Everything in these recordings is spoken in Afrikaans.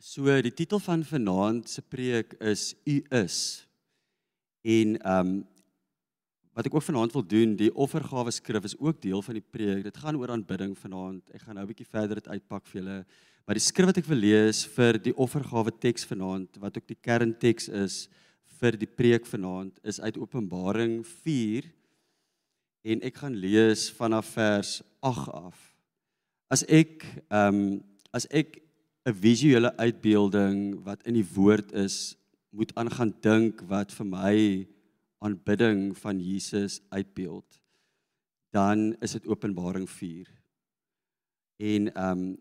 So die titel van vanaand se preek is U is. En ehm um, wat ek ook vanaand wil doen, die offergawe skrif is ook deel van die preek. Dit gaan oor aanbidding vanaand. Ek gaan nou 'n bietjie verder dit uitpak vir julle. Maar die skrif wat ek wil lees vir die offergawe teks vanaand wat ook die kernteks is vir die preek vanaand is uit Openbaring 4 en ek gaan lees vanaf vers 8 af. As ek ehm um, as ek 'n visuele uitbeelding wat in die woord is, moet aangaan dink wat vir my aanbidding van Jesus uitbeeld, dan is dit Openbaring 4. En ehm um,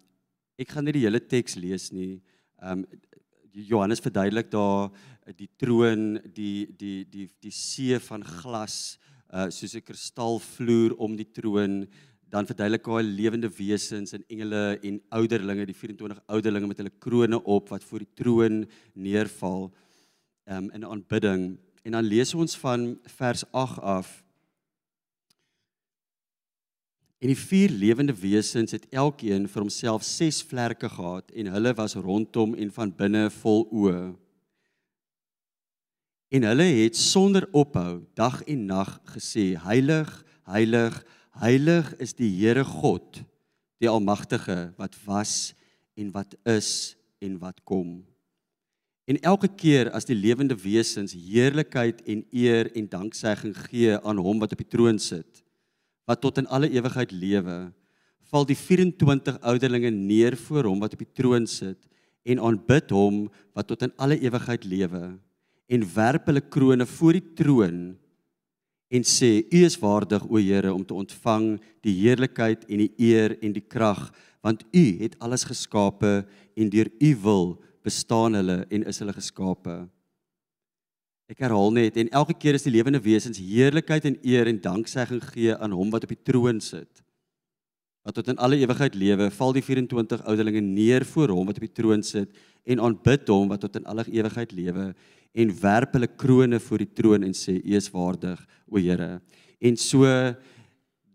ek gaan nie die hele teks lees nie. Ehm um, Johannes verduidelik daar die troon, die die die die see van glas, uh soos 'n kristalvloer om die troon dan verduidelik hy lewende wesens en engele en ouderlinge, die 24 ouderlinge met hulle krones op wat voor die troon neerval um, in aanbidding. En dan lees ons van vers 8 af. En die vier lewende wesens het elkeen vir homself 6 vlerke gehad en hulle was rondom en van binne vol oë. En hulle het sonder ophou dag en nag gesê: Heilig, heilig, Heilig is die Here God, die Almagtige wat was en wat is en wat kom. En elke keer as die lewende wesens heerlikheid en eer en danksegging gee aan hom wat op die troon sit, wat tot in alle ewigheid lewe, val die 24 ouderlinge neer voor hom wat op die troon sit en aanbid hom wat tot in alle ewigheid lewe en werp hulle krones voor die troon en sê u is waardig o Here om te ontvang die heerlikheid en die eer en die krag want u het alles geskape en deur u wil bestaan hulle en is hulle geskape. Ek herhaal net en elke keer as die lewende wesens heerlikheid en eer en danksegging gee aan hom wat op die troon sit wat tot in alle ewigheid lewe, val die 24 ouderlinge neer voor hom wat op die troon sit en aanbid hom wat tot in alle ewigheid lewe en werp hulle krones voor die troon en sê U is waardig, o Here. En so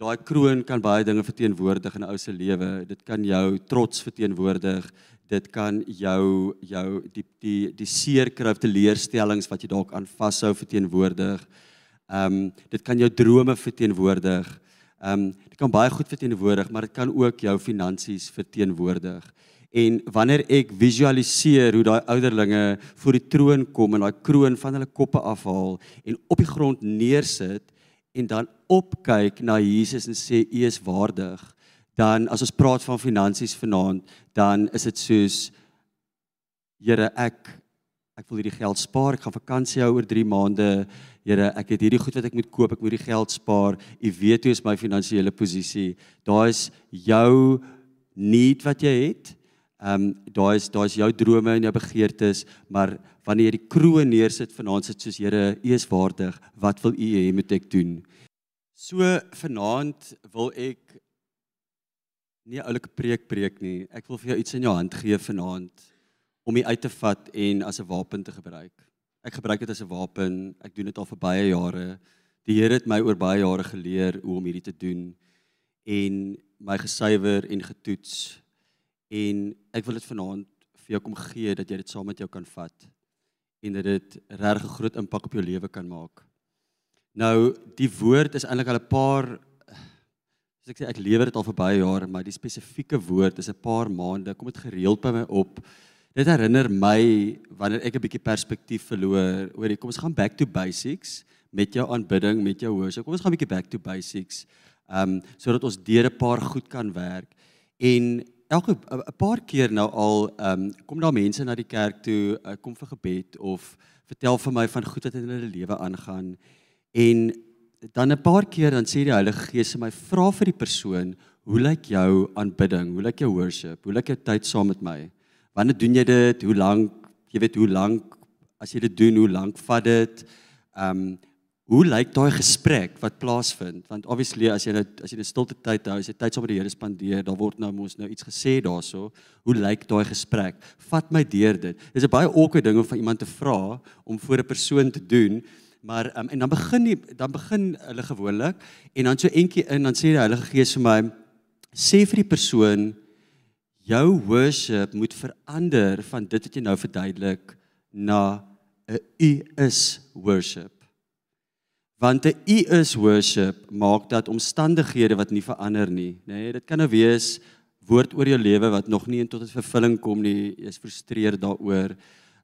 daai kroon kan baie dinge verteenwoordig in 'n ou se lewe. Dit kan jou trots verteenwoordig. Dit kan jou jou die die die seerkryf te leerstellings wat jy dalk aan vashou verteenwoordig. Ehm um, dit kan jou drome verteenwoordig. Ehm um, dit kan baie goed verteenwoordig, maar dit kan ook jou finansies verteenwoordig. En wanneer ek visualiseer hoe daai ouderlinge voor die troon kom en daai kroon van hulle koppe afhaal en op die grond neersit en dan opkyk na Jesus en sê u is waardig, dan as ons praat van finansies vanaand, dan is dit soos Here, ek ek wil hierdie geld spaar, ek gaan vakansie hou oor 3 maande. Here, ek het hierdie goed wat ek moet koop, ek moet die geld spaar. U weet hoe is my finansiële posisie. Daar is jou need wat jy het Ehm um, daar is daar is jou drome en jou begeertes, maar wanneer jy die kroon neersit vanaand sit soos Here, U is waardig. Wat wil U hê moet ek doen? So vanaand wil ek nie 'n oulike preek preek nie. Ek wil vir jou iets in jou hand gee vanaand om dit uit te vat en as 'n wapen te gebruik. Ek gebruik dit as 'n wapen. Ek doen dit al vir baie jare. Die Here het my oor baie jare geleer hoe om hierdie te doen en my gesuiwer en getoets en ek wil dit vanaand vir jou kom gee dat jy dit saam met jou kan vat en dat dit regtig 'n groot impak op jou lewe kan maak. Nou die woord is eintlik al 'n paar soos ek sê ek lewer dit al vir baie jare, maar die spesifieke woord is 'n paar maande kom dit gereeld by my op. Dit herinner my wanneer ek 'n bietjie perspektief verloor oor die kom ons gaan back to basics met jou aanbidding, met jou worship. Kom ons gaan 'n bietjie back to basics. Um sodat ons deur 'n paar goed kan werk. En elke 'n paar keer nou al ehm um, kom daar mense na die kerk toe, uh, kom vir gebed of vertel vir my van goed wat in hulle lewe aangaan. En dan 'n paar keer dan sê die Heilige Gees vir my vra vir die persoon, hoe lyk jou aanbidding? Hoe lyk jou worship? Hoe lyk jou tyd saam met my? Wanneer doen jy dit? Hoe lank? Jy weet hoe lank as jy dit doen, hoe lank vat dit? Ehm um, Hoe lyk daai gesprek wat plaasvind? Want obviously as jy nou as jy 'n stilte tyd hou, as jy tyd saam met die Here spandeer, dan word nou mos nou iets gesê daaroor. Hoe lyk daai gesprek? Vat my deur dit. Dis 'n baie awkward ding om van iemand te vra om voor 'n persoon te doen. Maar um, en dan begin die, dan begin hulle gewoonlik en dan so entjie in dan sê die Heilige Gees vir my sê vir die persoon jou worship moet verander van dit wat jy nou verduidelik na 'n u is worship. Want 'n u is worship maak dat omstandighede wat nie verander nie, nê, nee, dit kan nou wees woord oor jou lewe wat nog nie tot 'n vervulling kom nie, jy is frustreerd daaroor,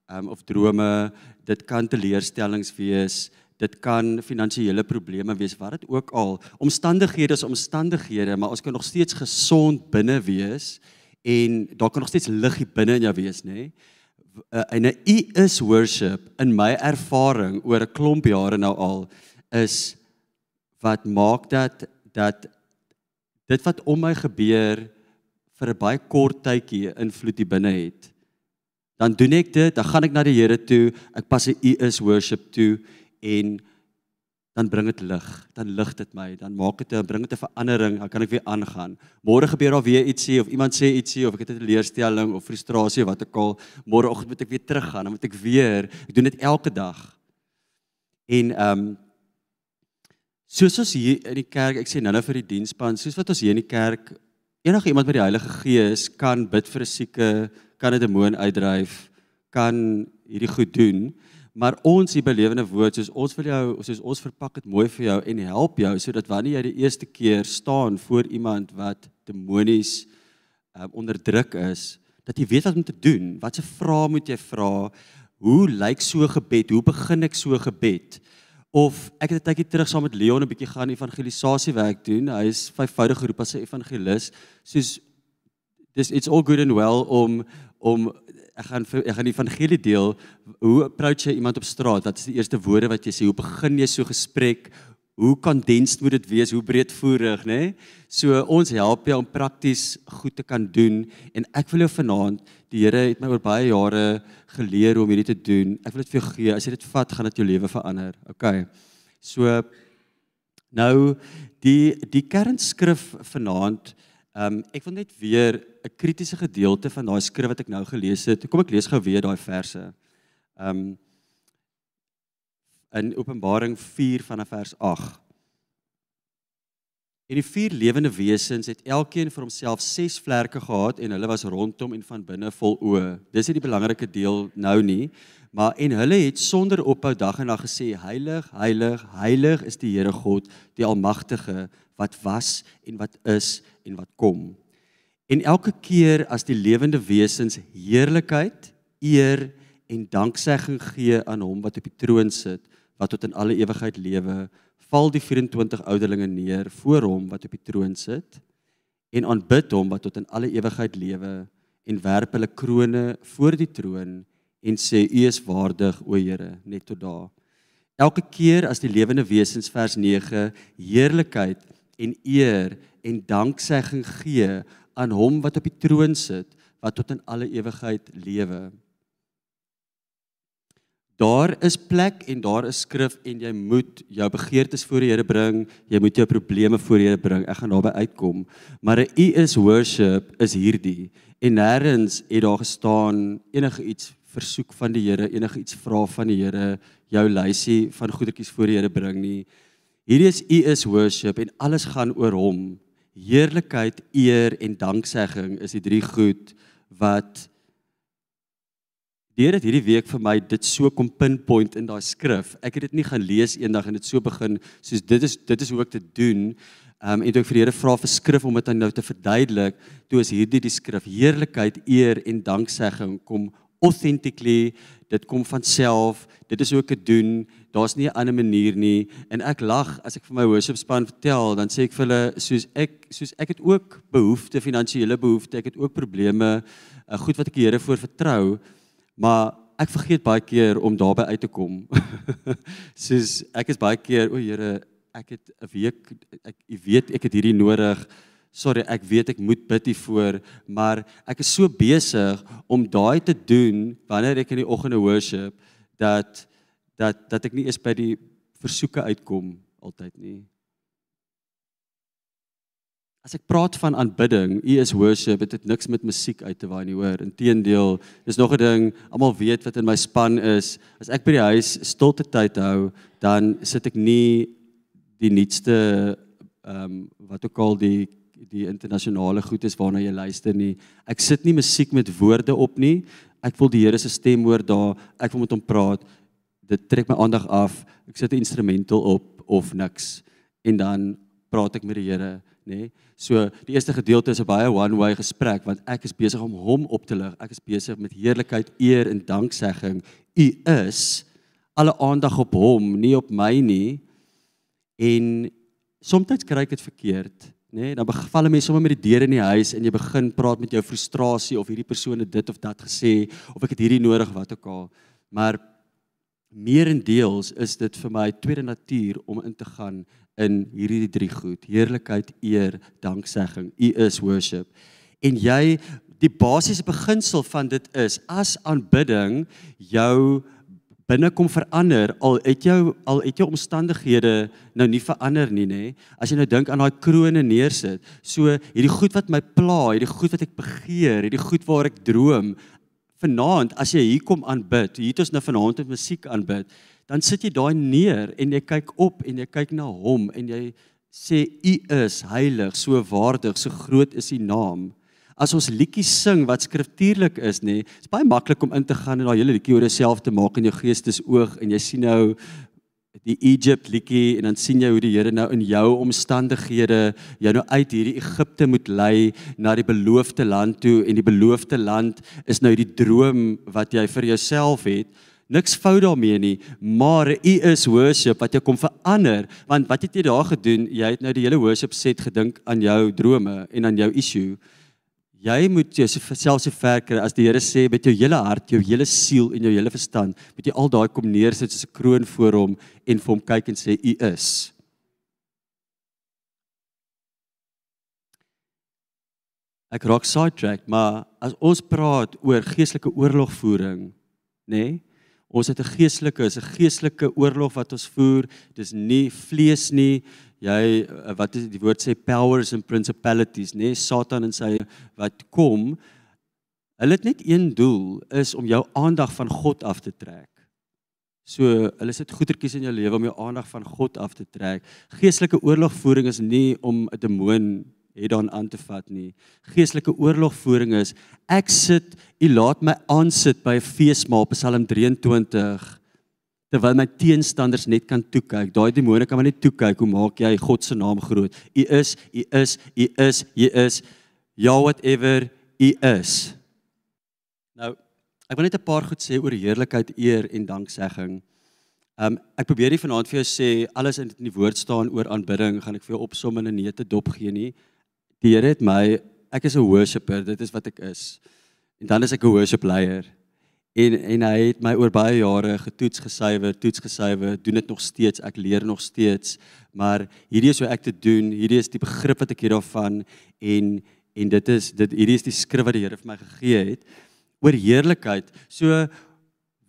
um, of drome, dit kan teleurstellings wees, dit kan finansiële probleme wees, wat dit ook al. Omstandighede is omstandighede, maar ons kan nog steeds gesond binne wees en daar kan nog steeds lig hier binne in jou wees, nê? Nee? En 'n u is worship in my ervaring oor 'n klomp jare nou al is wat maak dat dat dit wat om my gebeur vir 'n baie kort tydjie invloed hier binne het. Dan doen ek dit, dan gaan ek na die Here toe, ek pas 'n u is worship toe en dan bring dit lig, dan lig dit my, dan maak dit 'n bring dit 'n verandering, dan kan ek weer aangaan. Môre gebeur daar weer ietsie of iemand sê ietsie of ek het 'n teleurstelling of frustrasie wat ek al môreoggend moet ek weer teruggaan, dan moet ek weer, ek doen dit elke dag. En ehm um, soos ons hier in die kerk, ek sê nou-nou vir die diensspan, soos wat ons hier in die kerk enige iemand met die Heilige Gees kan bid vir 'n sieke, kan 'n demoon uitdryf, kan hierdie goed doen. Maar ons hier by Lewende Woord, soos ons wil jou, soos ons verpak dit mooi vir jou en help jou sodat wanneer jy die eerste keer staan voor iemand wat demonies um, onderdruk is, dat jy weet wat om te doen. Watse vrae moet jy vra? Hoe lyk so gebed? Hoe begin ek so gebed? Of ek het 'n tydjie terug saam met Leon 'n bietjie gaan evangelisasie werk doen. Hy is vyfvoudig geroep as 'n evangelis. Soos dis it's all good and well om om ek gaan ek gaan die evangelie deel. Hoe approach jy iemand op straat? Wat is die eerste woorde wat jy sê? Hoe begin jy so gesprek? Hoe kondensed moet dit wees? Hoe breedvoerig, nê? Nee? So ons help jou om prakties goed te kan doen en ek wil jou vanaand, die Here het my oor baie jare geleer hoe om hierdie te doen. Ek wil dit vir jou gee. As jy dit vat, gaan dit jou lewe verander. OK. So nou die die kernskrif vanaand Ehm um, ek wil net weer 'n kritiese gedeelte van daai skrif wat ek nou gelees het. Kom ek lees gou weer daai verse. Ehm um, in Openbaring 4 vanaf vers 8. En die vier lewende wesens het elkeen vir homself 6 vlerke gehad en hulle was rondom en van binne vol oë. Dis nie die belangrike deel nou nie, maar en hulle het sonder ophou dag en nag gesê: Heilig, heilig, heilig is die Here God, die almagtige wat was en wat is en wat kom. En elke keer as die lewende wesens heerlikheid, eer en danksegging gee aan hom wat op die troon sit, wat tot in alle ewigheid lewe, val die 24 ouderlinge neer voor hom wat op die troon sit en aanbid hom wat tot in alle ewigheid lewe en werp hulle krones voor die troon en sê u is waardig o Here net tot daar. Elke keer as die lewende wesens vers 9 heerlikheid en eer en danksegging gee aan hom wat op die troon sit wat tot in alle ewigheid lewe. Daar is plek en daar is skrif en jy moet jou begeertes voor die Here bring, jy moet jou probleme voor die Here bring. Ek gaan daarby uitkom. Maar 'n u is worship is hierdie. En nêrens het daar gestaan enige iets versoek van die Here, enige iets vra van die Here, jou lysie van goedertjies voor die Here bring nie. Hierdie is u is worship en alles gaan oor hom. Heerlikheid, eer en danksegging is die drie goed wat Deur dit hierdie week vir my dit so kom pinpoint in daai skrif. Ek het dit nie gaan lees eendag en dit so begin soos dit is dit is hoe ek dit doen. Um en toe ek vir die Here vra vir skrif om dit nou te verduidelik, toe is hierdie die skrif heerlikheid, eer en danksegging kom authentically, dit kom van self. Dit is hoe ek dit doen. Daar's nie 'n ander manier nie. En ek lag as ek vir my worship span vertel, dan sê ek vir hulle soos ek soos ek het ook behoeftes, finansiële behoeftes, ek het ook probleme, uh, goed wat ek die Here voor vertrou. Maar ek vergeet baie keer om daarby uit te kom. Soos ek is baie keer, o Here, ek het 'n week ek u weet ek het hierdie nodig. Sorry, ek weet ek moet bid hiervoor, maar ek is so besig om daai te doen wanneer ek in die oggende worship dat dat dat ek nie eens by die versoeke uitkom altyd nie. As ek praat van aanbidding, u is worship, dit het niks met musiek uit te waai nie, hoor. Inteendeel, dis nog 'n ding, almal weet wat in my span is. As ek by die huis stilte tyd hou, dan sit ek nie die nuutste ehm um, wat ook al die die internasionale goed is waarna jy luister nie. Ek sit nie musiek met woorde op nie. Ek wil die Here se stem hoor daar. Ek wil met hom praat. Dit trek my aandag af. Ek sit 'n instrumental op of niks en dan praat ek met die Here, nê? Nee? So die eerste gedeelte is 'n baie one-way gesprek want ek is besig om hom op te lig. Ek is besig met heerlikheid, eer en danksegging. U is alle aandag op hom, nie op my nie. En soms kry ek dit verkeerd, nê? Nee, dan beval mense sommer met die deure in die huis en jy begin praat met jou frustrasie of hierdie persoon het dit of dat gesê of ek het hierdie nodig wat ook al. Maar meerendeels is dit vir my tweede natuur om in te gaan in hierdie drie goed: heerlikheid, eer, danksegging. U is worship. En jy die basiese beginsel van dit is as aanbidding jou binne kom verander al het jou al het jou omstandighede nou nie verander nie nê as jy nou dink aan daai krone neersit so hierdie goed wat my pla hierdie goed wat ek begeer hierdie goed waar ek droom vanaand as jy hier kom aanbid hier het ons nou vanaand met musiek aanbid dan sit jy daai neer en jy kyk op en jy kyk na hom en jy sê u is heilig so waardig so groot is u naam as ons liedjies sing wat skriftuurlik is nê, is baie maklik om in te gaan en daai hele liedjie oor jouself te maak in jou geestesoog en jy sien nou die Egypt liedjie en dan sien jy hoe die Here nou in jou omstandighede jou nou uit hierdie Egipte moet lei na die beloofde land toe en die beloofde land is nou die droom wat jy vir jouself het. Niks fout daarmee nie, maar u is worship wat jy kom verander want wat het jy daar gedoen? Jy het nou die hele worship set gedink aan jou drome en aan jou issue. Jy moet jouself so ver kry as die Here sê met jou hele hart, jou hele siel en jou hele verstand, moet jy al daai kom neersit soos 'n kroon voor hom en vir hom kyk en sê u is. Ek raak sidetrack, maar as ons praat oor geestelike oorlogvoering, nê? Nee, ons het 'n geestelike, is 'n geestelike oorlog wat ons voer. Dis nie vlees nie, jy eh, wat is die woord sê powers and principalities nê? Nee, Satan en sy wat kom hulle het net een doel is om jou aandag van God af te trek. So hulle sit goedertjies in jou lewe om jou aandag van God af te trek. Geestelike oorlogvoering is nie om 'n demoon het dan aan te vat nie geestelike oorlogvoering is ek sit u laat my aansit by 'n feesmaal Psalm 23 terwyl my teenstanders net kan toe kyk. Daai demone kan maar net toe kyk. Hoe maak jy God se naam groot? U is, u is, u is, u is. Ja whatever u is. Nou, ek wil net 'n paar goed sê oor heerlikheid, eer en danksegging. Um ek probeer nie vanaand vir jou sê alles in die woord staan oor aanbidding gaan ek vir jou opsom in 'n neete dop gee nie. Die Here het my, ek is 'n worshipper, dit is wat ek is. En dan is ek 'n worship leier. En en hy het my oor baie jare getoets, gesuiwer, toets gesuiwer, doen dit nog steeds, ek leer nog steeds. Maar hierdie is hoe ek dit doen. Hierdie is die begrip wat ek hiervan en en dit is dit hierdie is die skrif wat die Here vir my gegee het oor heerlikheid. So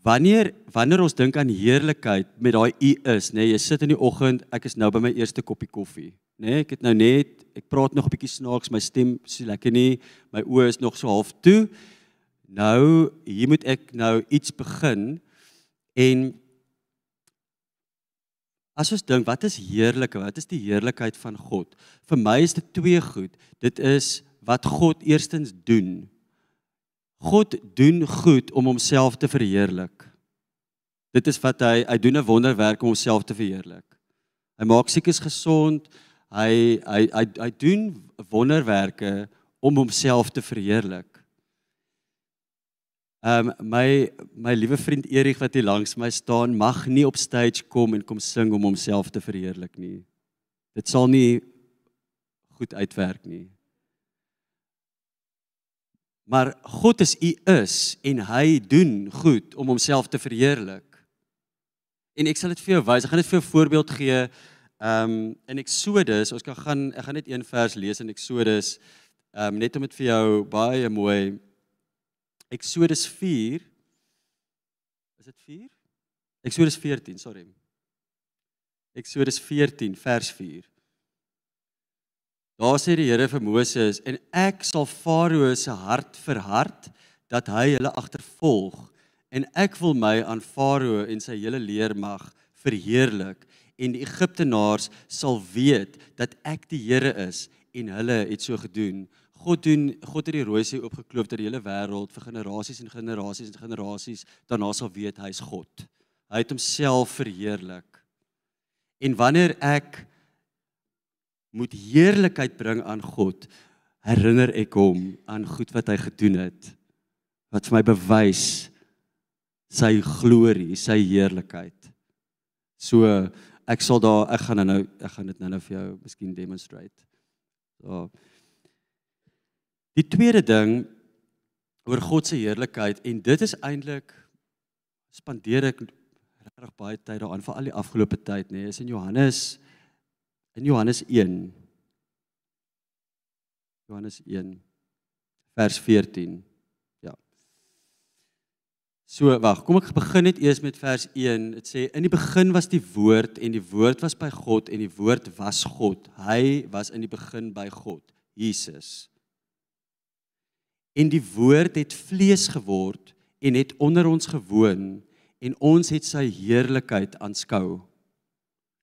wanneer wanneer ons dink aan heerlikheid met daai u is, nê, nee, jy sit in die oggend, ek is nou by my eerste koppie koffie, nê? Nee, ek het nou net ek praat nog 'n bietjie snaaks, my stem so lekker nie, my oë is nog so half toe. Nou hier moet ek nou iets begin en as ons dink wat is heerlike? Wat is die heerlikheid van God? Vir my is dit twee goed. Dit is wat God eerstens doen. God doen goed om homself te verheerlik. Dit is wat hy hy doen 'n wonderwerk om homself te verheerlik. Hy maak siekes gesond. Hy hy hy hy doen wonderwerke om homself te verheerlik. Ehm um, my my liewe vriend Erik wat hier langs my staan mag nie op stage kom en kom sing om homself te verheerlik nie. Dit sal nie goed uitwerk nie. Maar God is u is en hy doen goed om homself te verheerlik. En ek sal dit vir jou wys. Ek gaan dit vir jou voorbeeld gee. Ehm um, in Eksodus, ons kan gaan ek gaan net een vers lees in Eksodus. Ehm um, net om dit vir jou baie mooi Exodus 4 Is dit 4? Exodus 14, sorry. Exodus 14 vers 4. Daar sê die Here vir Moses en ek sal Farao se hart verhard dat hy hulle agtervolg en ek wil my aan Farao en sy hele leermag verheerlik en die Egiptenaars sal weet dat ek die Here is en hulle het so gedoen. God doen God het die rooi see oopgekloof ter die hele wêreld vir generasies en generasies en generasies daarna sal weet hy's God. Hy het homself verheerlik. En wanneer ek moet heerlikheid bring aan God, herinner ek hom aan goed wat hy gedoen het wat vir my bewys sy glorie, sy heerlikheid. So ek sal daar ek gaan nou ek gaan dit nou nou vir jou miskien demonstrate. So Die tweede ding oor God se heerlikheid en dit is eintlik spandeer ek regtig baie tyd daaraan vir al die afgelope tyd nê nee, is in Johannes in Johannes 1 Johannes 1 vers 14 ja. So wag kom ek begin net eers met vers 1 dit sê in die begin was die woord en die woord was by God en die woord was God. Hy was in die begin by God Jesus. En die woord het vlees geword en het onder ons gewoon en ons het sy heerlikheid aanskou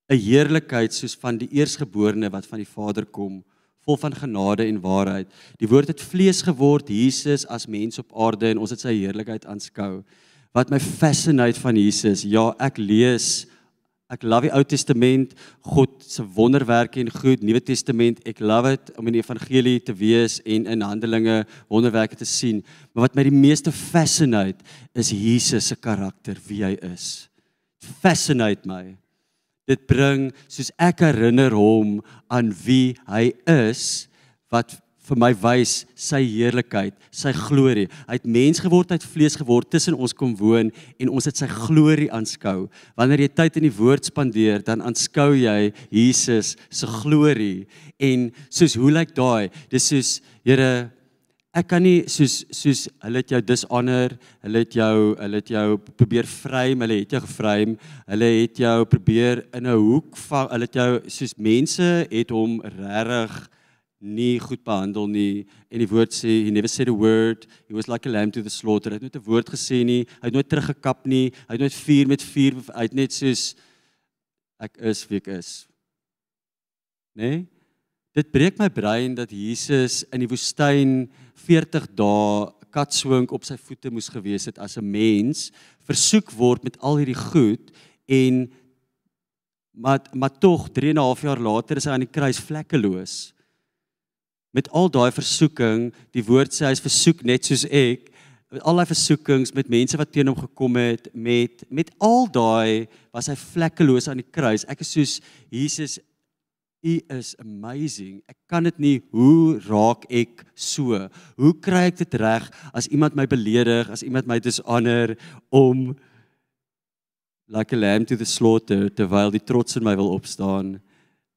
'n heerlikheid soos van die eersgeborene wat van die Vader kom vol van genade en waarheid die woord het vlees geword Jesus as mens op aarde en ons het sy heerlikheid aanskou wat my fascinate van Jesus ja ek lees Ek love die Ou Testament, God se wonderwerke en goed, Nuwe Testament, ek love dit om in die evangelie te wees en in Handelinge wonderwerke te sien. Maar wat my die meeste fascinate is Jesus se karakter, wie hy is. Fascinate my. Dit bring soos ek herinner hom aan wie hy is wat vir my wys sy heerlikheid, sy glorie. Hy het mens geword, hy het vlees geword, tussen ons kom woon en ons het sy glorie aanskou. Wanneer jy tyd in die woord spandeer, dan aanskou jy Jesus se glorie. En soos hoe lyk daai? Dis soos Here Ek kan nie soos soos hulle het jou dishonor, hulle het jou hulle het jou probeer vrym, hulle het jou gevreem, hulle het jou probeer in 'n hoek vang, hulle het jou soos mense het hom regtig nie goed behandel nie. En die woord sê he never said a word he was like a lamb to the slaughter. Hy het nooit 'n woord gesê nie hy het nooit teruggekap nie hy het nooit vuur met vuur hy het net soos ek is wie ek is. Nê nee? dit breek my brein dat Jesus in die woestyn 40 dae katswink op sy voete moes gewees het as 'n mens versoek word met al hierdie goed en maar maar tog 3 en 'n half jaar later is hy aan die kruis vlekkeloos met al daai versoeking, die woord sê hy's versoek net soos ek, met al daai versoekings met mense wat teen hom gekom het, met met al daai was hy vlekkeloos aan die kruis. Ek is soos Jesus U is amazing. Ek kan dit nie hoe raak ek so? Hoe kry ek dit reg as iemand my beledig, as iemand my dishonor om like a lamb to the slaughter terwyl die trots in my wil opstaan?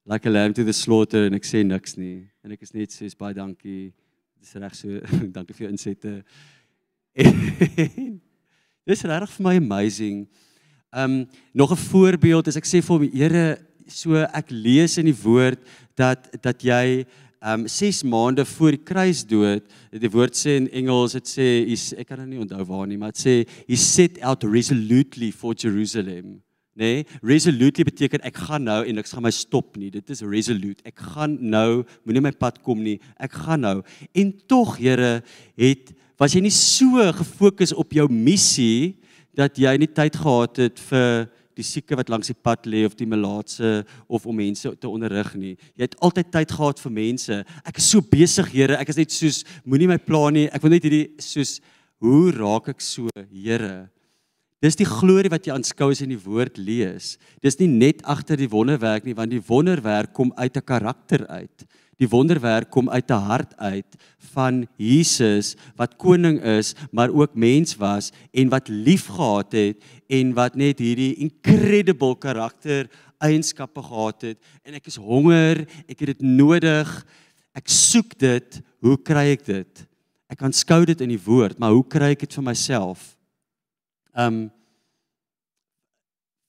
like a lamb to the slaughter en ek sê niks nie en ek is net sê baie dankie dis reg so dankie vir jou insette dis regtig vir my amazing um nog 'n voorbeeld is ek sê vir die Here so ek lees in die woord dat dat jy um 6 maande voor die kruisdood die woord sê in Engels dit sê ek kan dit nie onthou waar nie maar dit sê he set out resolutely for Jerusalem nê? Nee, resolutely beteken ek gaan nou en ek gaan my stop nie. Dit is resolute. Ek gaan nou, moenie my pad kom nie. Ek gaan nou. En tog, Here, het was jy nie so gefokus op jou missie dat jy nie tyd gehad het vir die sieke wat langs die pad lê of die melaatse of om mense te onderrig nie. Jy het altyd tyd gehad vir mense. Ek is so besig, Here. Ek is net soos moenie my pla nie. Ek wil net hierdie soos hoe raak ek so, Here? Dis die glorie wat jy aanskou as jy in die woord lees. Dis nie net agter die wonderwerk nie, want die wonderwerk kom uit 'n karakter uit. Die wonderwerk kom uit 'n hart uit van Jesus wat koning is, maar ook mens was en wat liefgehad het en wat net hierdie incredible karakter eienskappe gehad het en ek is honger, ek het dit nodig. Ek soek dit. Hoe kry ek dit? Ek aanskou dit in die woord, maar hoe kry ek dit vir myself? Um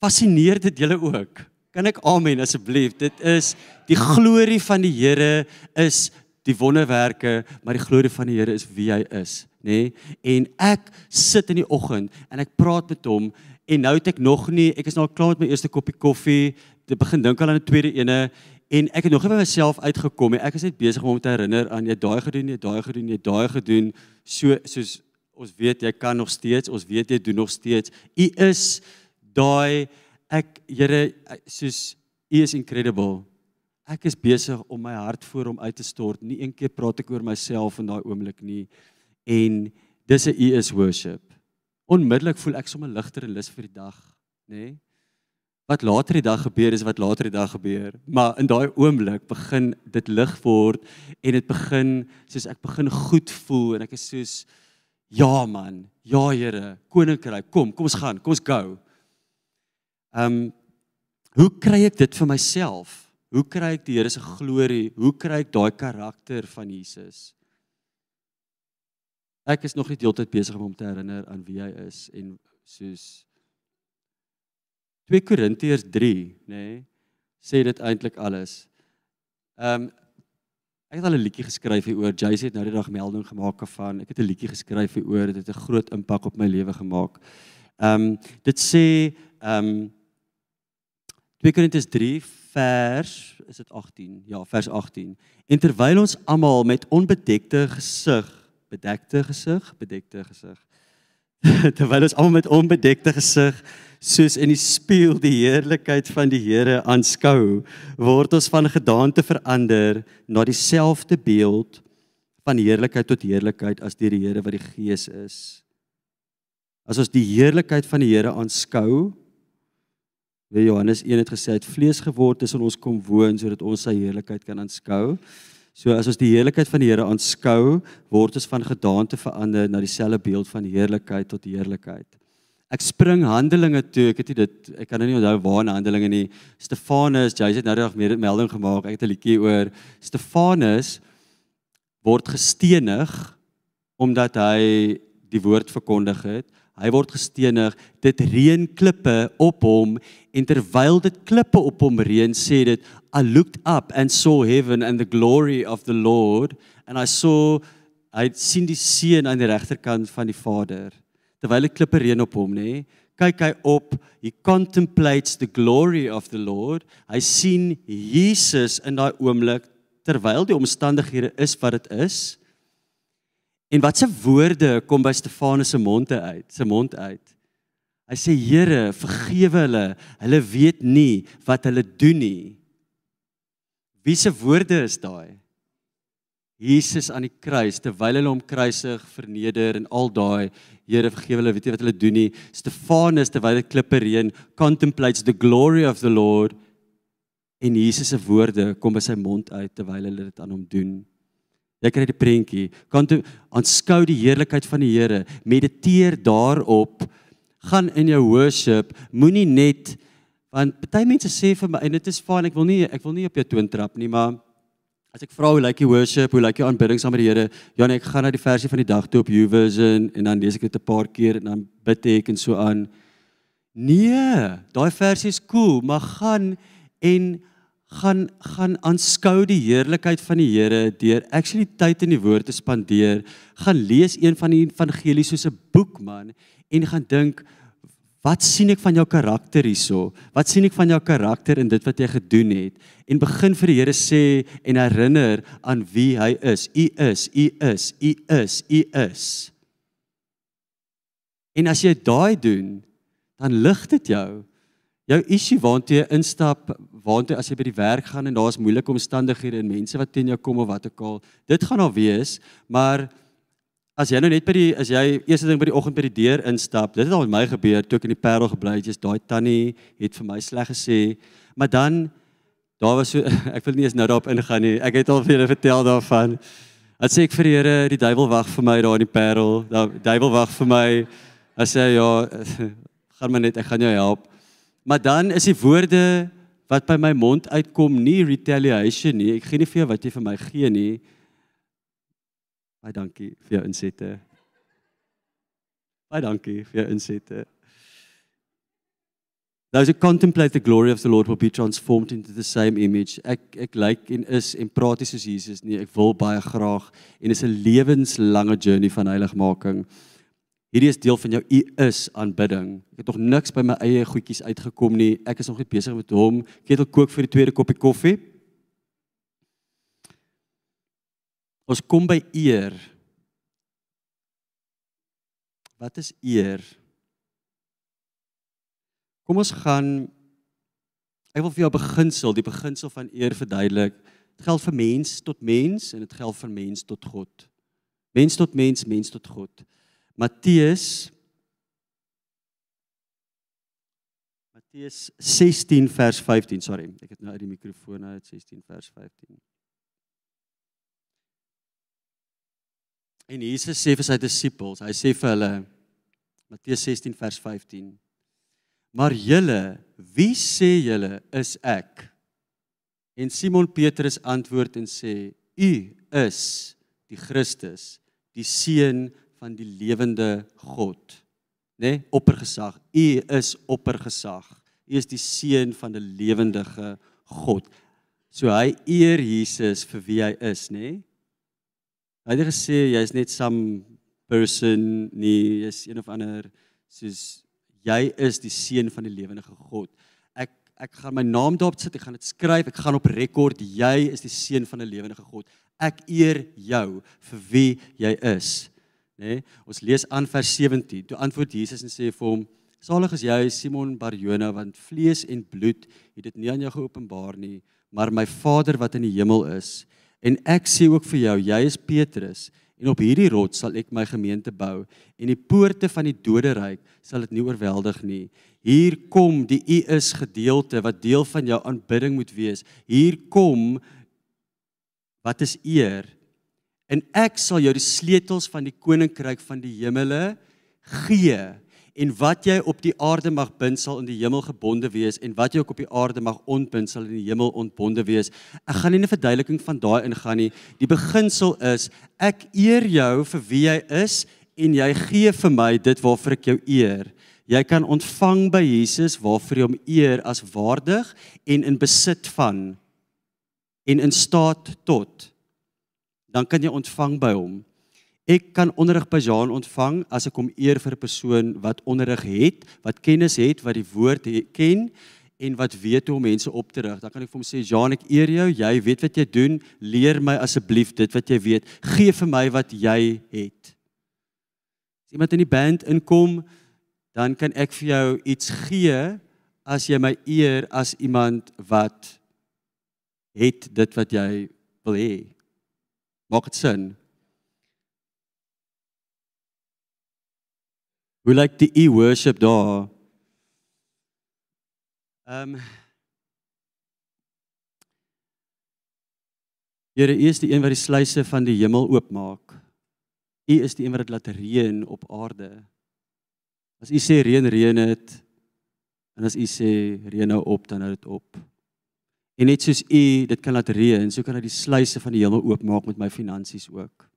fascineer dit julle ook? Kan ek amen asseblief? Dit is die glorie van die Here is die wonderwerke, maar die glorie van die Here is wie hy is, nê? Nee? En ek sit in die oggend en ek praat met hom en nou het ek nog nie, ek is nou klaar met my eerste koppie koffie. het begin dink aan 'n tweede ene en ek het nog nie by myself uitgekom nie. Ek is net besig om te herinner aan jy daai gedoen, jy daai gedoen, jy daai gedoen. So soos ons weet jy kan nog steeds, ons weet jy doen nog steeds. U is daai ek Here soos u is incredible. Ek is besig om my hart voor hom uit te stort. Nie een keer praat ek oor myself in daai oomblik nie. En dis 'n u is worship. Onmiddellik voel ek sommer ligter en lus vir die dag, nê? Nee? Wat later die dag gebeur is wat later die dag gebeur, maar in daai oomblik begin dit lig word en dit begin soos ek begin goed voel en ek is soos ja man, ja Here, koninkryk, kom, kom ons gaan, kom ons go. Ehm um, hoe kry ek dit vir myself? Hoe kry ek die Here se glorie? Hoe kry ek daai karakter van Jesus? Ek is nog nie deeltyd besig om hom te herinner aan wie hy is en soos 2 Korintiërs 3, nê, nee, sê dit eintlik alles. Ehm um, ek het al 'n liedjie geskryf hieroor. Jace het nou die dag melding gemaak van. Ek het 'n liedjie geskryf hieroor. Dit het 'n groot impak op my lewe gemaak. Ehm um, dit sê ehm um, 2 Korintiërs 3 vers is dit 18. Ja, vers 18. En terwyl ons almal met onbedekte gesig, bedekte gesig, bedekte gesig. terwyl ons almal met onbedekte gesig soos in die spieël die heerlikheid van die Here aanskou, word ons van gedaante verander na dieselfde beeld van heerlikheid tot heerlikheid as deur die Here wat die Gees is. As ons die heerlikheid van die Here aanskou, wie Johannes 1 het gesê het vlees geword tussen ons kom woon sodat ons sy heerlikheid kan aanskou. So as ons die heerlikheid van die Here aanskou, word ons van gedaante verander na dieselfde beeld van heerlikheid tot heerlikheid. Ek spring Handelinge toe. Ek het dit ek kan nou nie onthou waar in Handelinge nie. Stefanus, jy het nou reg meer melding gemaak. Ek het 'n liedjie oor Stefanus word gestenig omdat hy die woord verkondig het. Hy word gestenig. Dit reën klippe op hom en terwyl dit klippe op hom reën, sê dit I looked up and saw heaven and the glory of the Lord and I saw hy sien die seun aan die regterkant van die Vader terwyl die klippe reën op hom, nê? Kyk hy op, he contemplates the glory of the Lord. Hy sien Jesus in daai oomblik terwyl die omstandighede is wat dit is. En watse woorde kom by Stefanus se mond uit, se mond uit? Hy sê Here, vergewe hulle. Hulle weet nie wat hulle doen nie. Wie se woorde is daai? Jesus aan die kruis terwyl hulle hom kruisig, verneder en al daai Here vergewe hulle, weet jy wat hulle doen nie. Stefanus terwyl dit klippe reën, contemplates the glory of the Lord en Jesus se woorde kom by sy mond uit terwyl hulle dit aan hom doen. Jy kry die prentjie. Kan jy aanskou die heerlikheid van die Here, mediteer daarop, gaan in jou worship, moenie net want baie mense sê vir my en dit is fyn, ek wil nie ek wil nie op jou toon trap nie, maar As ek vra hoe lyk die worship, hoe lyk die aanbidding saam met die Here? Ja, nee, ek gaan na die versie van die dag toe op YouVersion en dan lees ek dit 'n paar keer en dan bid ek en so aan. Nee, daai versie is cool, maar gaan en gaan gaan aanskou die heerlikheid van die Here deur actually tyd in die woord te spandeer. Gaan lees een van die evangelies soos 'n boek man en gaan dink Wat sien ek van jou karakter hierso? Wat sien ek van jou karakter in dit wat jy gedoen het? En begin vir die Here sê en herinner aan wie hy is. U is, u is, u is, u is. En as jy daai doen, dan lig dit jou. Jou issue waartoe jy instap, waartoe as jy by die werk gaan en daar's moeilike omstandighede en mense wat teen jou kom of wat ook al, dit gaan al wees, maar As jy nou net by die as jy eerste ding by die oggend by die deur instap, dit het al met my gebeur toe ek in die Parel gebly het, jy's daai tannie het vir my sleg gesê, maar dan daar was so ek wil nie eens nou daarop ingaan nie. Ek het al vir julle vertel daarvan. Dat sê ek vir die Here, die duiwel wag vir my daar in die Parel. Die duiwel wag vir my. Hy sê ja, gaan maar net, ek gaan jou help. Maar dan is die woorde wat by my mond uitkom nie retaliation nie. Ek gee nie vir jou wat jy vir my gee nie. Baie dankie vir jou insette. Baie dankie vir jou insette. Those who contemplate the glory of the Lord will be transformed into the same image. Ek ek lyk en is en praat nie soos Jesus nie. Ek wil baie graag en is 'n lewenslange journey van heiligmaking. Hierdie is deel van jou u is aanbidding. Ek het nog niks by my eie goedjies uitgekom nie. Ek is nog net besig met hom. Ketel kook vir die tweede koppie koffie. Ons kom by eer. Wat is eer? Kom ons gaan ek wil vir jou beginsel, die beginsel van eer verduidelik. Dit geld vir mens tot mens en dit geld vir mens tot God. Mens tot mens, mens tot God. Matteus Matteus 16 vers 15, sorry, ek het nou uit die mikrofoon uit 16 vers 15. En Jesus sê vir sy disippels, hy sê vir hulle Matteus 16 vers 15. Maar julle, wie sê julle is ek? En Simon Petrus antwoord en sê: U is die Christus, die seun van die lewende God. Né? Nee? Oppergesag. U is oppergesag. U is die seun van 'n lewendige God. So hy eer Jesus vir wie hy is, nê? Nee? Hy het gesê jy's net some person nie, jy's een of ander soos jy is die seun van die lewendige God. Ek ek gaan my naam daarop sit, ek gaan dit skryf, ek gaan op rekord jy is die seun van 'n lewendige God. Ek eer jou vir wie jy is nê? Nee, ons lees aan vers 17. Toe antwoord Jesus en sê vir hom: Salig is jy Simon Barjona, want vlees en bloed het dit nie aan jou geopenbaar nie, maar my Vader wat in die hemel is. En ek sê ook vir jou, jy is Petrus, en op hierdie rots sal ek my gemeente bou, en die poorte van die doderyk sal dit nie oorweldig nie. Hier kom die U is gedeelte wat deel van jou aanbidding moet wees. Hier kom wat is eer? En ek sal jou die sleutels van die koninkryk van die hemele gee en wat jy op die aarde mag bind sal in die hemel gebonde wees en wat jy ook op die aarde mag ontbind sal in die hemel ontbonde wees. Ek gaan nie 'n verduideliking van daai ingaan nie. Die beginsel is ek eer jou vir wie jy is en jy gee vir my dit waarvoor ek jou eer. Jy kan ontvang by Jesus waarvoor jy hom eer as waardig en in besit van en in staat tot dan kan jy ontvang by hom. Ek kan onderrig by Jean ontvang as ek hom eer vir 'n persoon wat onderrig het, wat kennis het, wat die woord he, ken en wat weet hoe om mense op te rig. Dan kan ek vir hom sê Jean, ek eer jou. Jy weet wat jy doen. Leer my asseblief dit wat jy weet. Gee vir my wat jy het. As iemand in die band inkom, dan kan ek vir jou iets gee as jy my eer as iemand wat het dit wat jy wil hê. Maak dit sin? Hoe lyk die e worship daar? Ehm um, Here, U is die een wat die sluise van die hemel oopmaak. U is die een wat dit laat reën op aarde. As U sê reën, reën dit. En as U sê reën nou op, dan hou dit op. En net soos U dit kan laat reën, so kan hy die sluise van die hemel oopmaak met my finansies ook.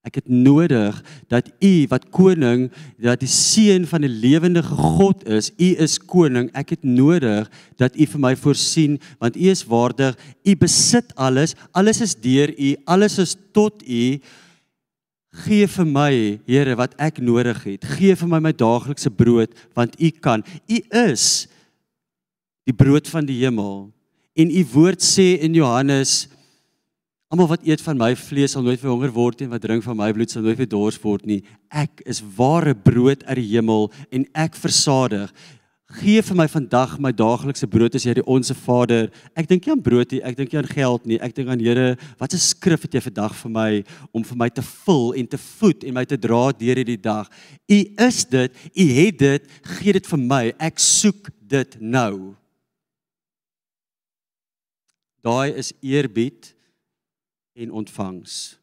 Ek het nodig dat U wat koning, dat die seun van die lewende God is, U is koning. Ek het nodig dat U vir my voorsien want U is waardig. U besit alles. Alles is deur U. Alles is tot U. Gee vir my, Here, wat ek nodig het. Gee vir my my daaglikse brood want U kan. U is die brood van die hemel. En u woord sê in Johannes almal wat eet van my vlees sal nooit weer honger word en wat drink van my bloed sal nooit weer dors word nie. Ek is ware brood uit die hemel en ek versadig. Gee vir my vandag my daaglikse brood as jy die onsse Vader. Ek dink nie aan brood nie, ek dink nie aan geld nie. Ek dink aan Here, wat 'n skrif het jy vandag vir my om vir my te vul en te voed en my te dra deur hierdie dag. U is dit, u het dit, gee dit vir my. Ek soek dit nou. Daai is eerbied en ontvangs.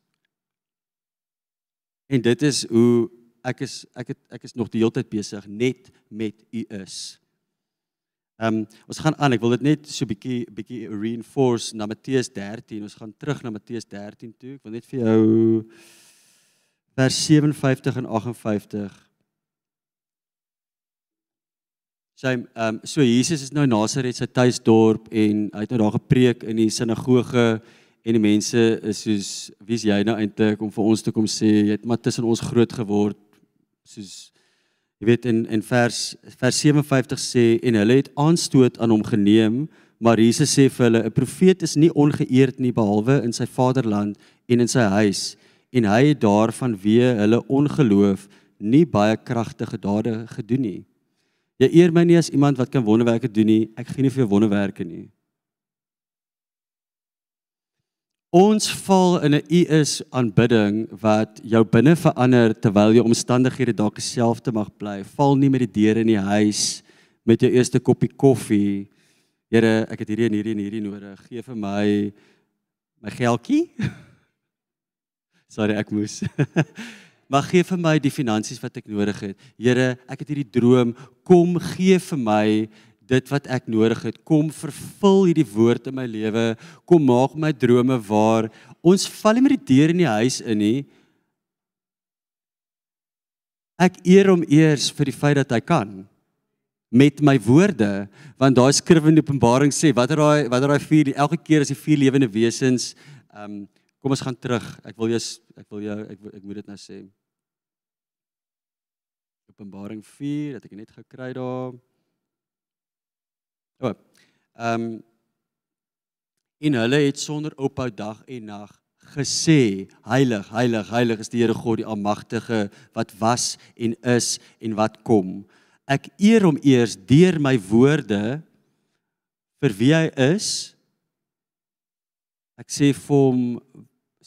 En dit is hoe ek is ek het ek is nog die hele tyd besig net met u is. Ehm um, ons gaan aan, ek wil dit net so bietjie bietjie reinforce na Matteus 13. Ons gaan terug na Matteus 13 toe. Ek wil net vir jou vers 57 en 58 Sy ehm um, so Jesus is nou in Nasaret, sy tuisdorp en hy het nou daar gepreek in die sinagoge en die mense is soos wie's jy nou eintlik om vir ons te kom sê jy het maar tussen ons groot geword soos jy weet in in vers vers 57 sê en hulle het aanstoot aan hom geneem maar Jesus sê vir hulle 'n profeet is nie ongeëerd nie behalwe in sy vaderland en in sy huis en hy het daarvan wie hulle ongeloof nie baie kragtige dade gedoen nie. Jy eer my nie as iemand wat kan wonderwerke doen nie. Ek gee nie vir jou wonderwerke nie. Ons val in 'n u is aanbidding wat jou binne verander terwyl jou omstandighede dalk dieselfde mag bly. Val nie met die deure in die huis met jou eerste koppie koffie. Here, ek het hierdie en hierdie en hierdie nodig. Gee vir my my geldjie. Sorry, ek moes. maar gee vir my die finansies wat ek nodig het. Here, ek het hierdie droom, kom gee vir my dit wat ek nodig het. Kom vervul hierdie woord in my lewe. Kom maak my drome waar. Ons val nie met die deur in die huis in nie. Ek eer hom eers vir die feit dat hy kan met my woorde want daai skrif in Openbaring sê watter daai watter daai vier elke keer as die vier lewende wesens ehm um, kom ons gaan terug ek wil jou ek wil jou ek, ek moet dit nou sê Openbaring 4 dat ek net gekry daar. O. Ehm um, en hulle het sonder ophou dag en nag gesê heilig heilig heilig is die Here God die almagtige wat was en is en wat kom. Ek eer hom eers deur my woorde vir wie hy is. Ek sê vir hom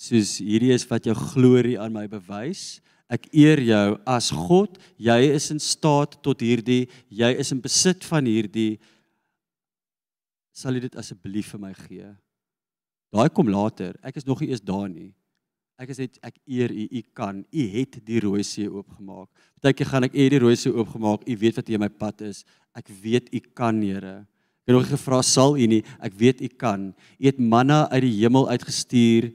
soos hierdie is wat jou glorie aan my bewys. Ek eer jou as God. Jy is in staat tot hierdie. Jy is in besit van hierdie. Sal jy dit asseblief vir my gee? Daai kom later. Ek is nog nie eens daar nie. Ek is net ek eer u. U kan. U het die rooi see oopgemaak. Partykeer gaan ek eer die rooi see oopgemaak. U weet wat hier my pad is. Ek weet u kan, Here. Ek het nog gevra sal u nie. Ek weet u kan. U het manna uit die hemel uitgestuur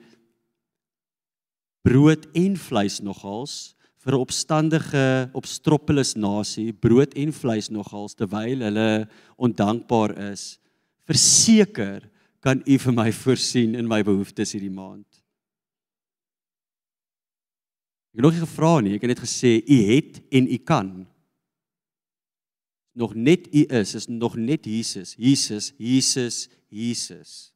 brood en vleis nogals vir 'n opstandige opstroppeles nasie brood en vleis nogals terwyl hulle ondankbaar is verseker kan u vir my voorsien in my behoeftes hierdie maand. Ek het nog nie gevra nie ek het net gesê u het en u kan. Nog net u is is nog net Jesus. Jesus Jesus Jesus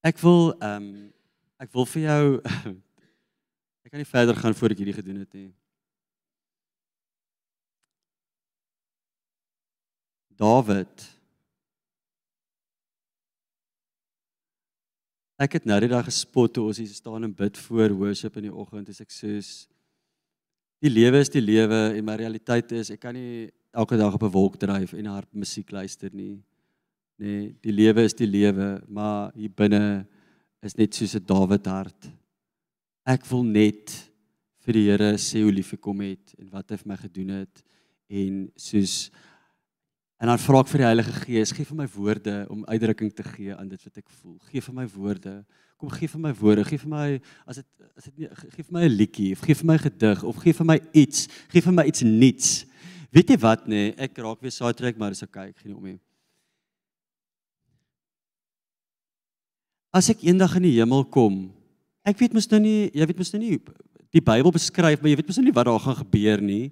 Ek wil ehm um, ek wil vir jou ek kan nie verder gaan voor ek hierdie gedoen het nie. David. Ek het nou die dag gespot toe ons hier staan en bid voor worship in die oggend. As ek sê die lewe is die lewe en my realiteit is ek kan nie elke dag op 'n wolk dryf en hard musiek luister nie nê nee, die lewe is die lewe maar hier binne is net soos 'n Dawid hart. Ek wil net vir die Here sê hoe lief ek hom het en wat hy vir my gedoen het en soos en dan vra ek vir die Heilige Gees gee vir my woorde om uitdrukking te gee aan dit wat ek voel. Gee vir my woorde. Kom gee vir my woorde. Gee vir my as dit as dit gee vir my 'n liedjie of gee vir my gedig of gee vir my iets. Gee vir my iets nuuts weet jy wat nê nee, ek raak weer saai trek maar dis okay. Ek gee nie om nie as ek eendag in die hemel kom, ek weet mos nou nie, jy weet mos nou nie die Bybel beskryf, maar jy weet mos nou nie wat daar gaan gebeur nie.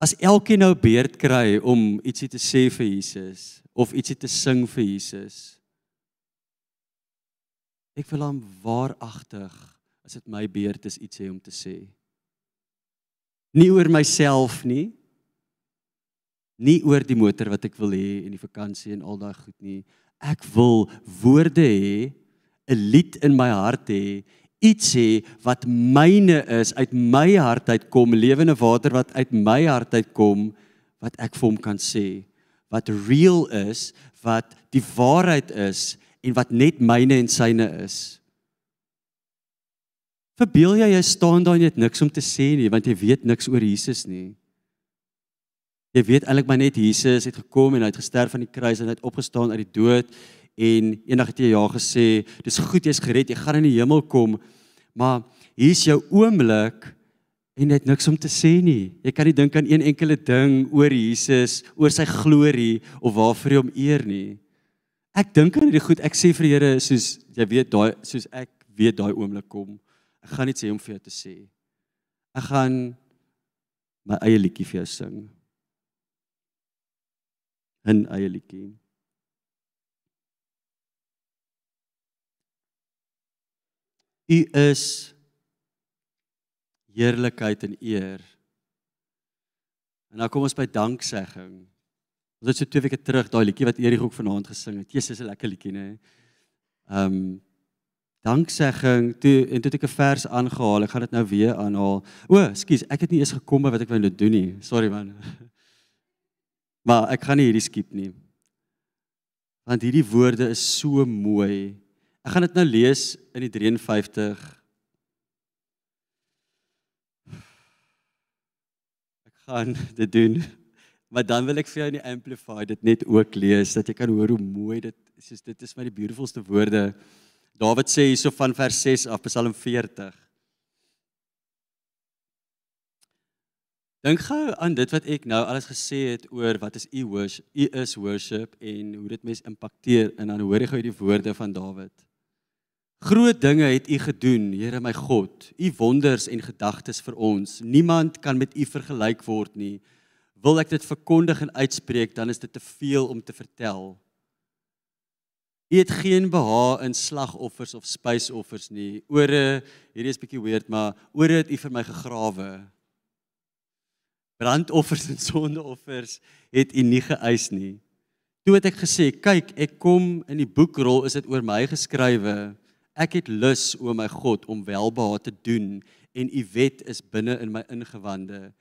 As elkeen nou beerd kry om ietsie te sê vir Jesus of ietsie te sing vir Jesus. Ek wil hom waaragtig as dit my beerd is iets hê om te sê. Nie oor myself nie. Nie oor die motor wat ek wil hê en die vakansie en al daai goed nie ek wil woorde hê, 'n lied in my hart hê, iets hê wat myne is, uit my hart uitkom, lewende water wat uit my hart uitkom wat ek vir hom kan sê, wat real is, wat die waarheid is en wat net myne en syne is. Verbeel jy jy staan daar en jy het niks om te sê nie want jy weet niks oor Jesus nie. Jy weet eintlik maar net Jesus het gekom en hy het gesterf aan die kruis en hy het opgestaan uit die dood en eendag het jy ja gesê, dis goed jy's gered, jy gaan in die hemel kom. Maar hier's jou oomblik en jy het niks om te sê nie. Jy kan nie dink aan een enkele ding oor Jesus, oor sy glorie of waarvoor hy hom eer nie. Ek dink aan hierdie goed. Ek sê vir die Here soos jy weet daai soos ek weet daai oomblik kom. Ek gaan net sê om vir jou te sê. Ek gaan my eie liedjie vir jou sing. 'n eie liedjie. U is heerlikheid en eer. En nou kom ons by danksegging. Ons het so twee weke terug daai liedjie wat Erik ook vanaand gesing het. Jesus is 'n lekker liedjie, nê? Ehm um, danksegging toe en toe ek 'n vers aangehaal, ek gaan dit nou weer aanhaal. O, skus, ek het nie eens gekom by wat ek wou doen nie. Sorry man. Maar ek gaan nie hierdie skiep nie. Want hierdie woorde is so mooi. Ek gaan dit nou lees in die 53. Ek gaan dit doen. Maar dan wil ek vir jou in die amplify dit net ook lees dat jy kan hoor hoe mooi dit is. Dit is my die beautifulste woorde. Dawid sê hierso van vers 6 af Psalm 40. Dink gou aan dit wat ek nou alles gesê het oor wat is u worship, u is worship en hoe dit mes impakteer en dan hoor jy gou die woorde van Dawid. Groot dinge het u gedoen, Here my God. U wonders en gedagtes vir ons. Niemand kan met u vergelyk word nie. Wil ek dit verkondig en uitspreek, dan is dit te veel om te vertel. U het geen beha in slagoffers of spysoffers nie. Ore, hierdie is bietjie weird, maar ore het u vir my gegrawe. Brandoffers en sondeoffers het u nie geëis nie. Toe het ek gesê, kyk, ek kom in die boekrol is dit oor my geskrywe. Ek het lus o my God om welbehae te doen en u wet is binne in my ingewande.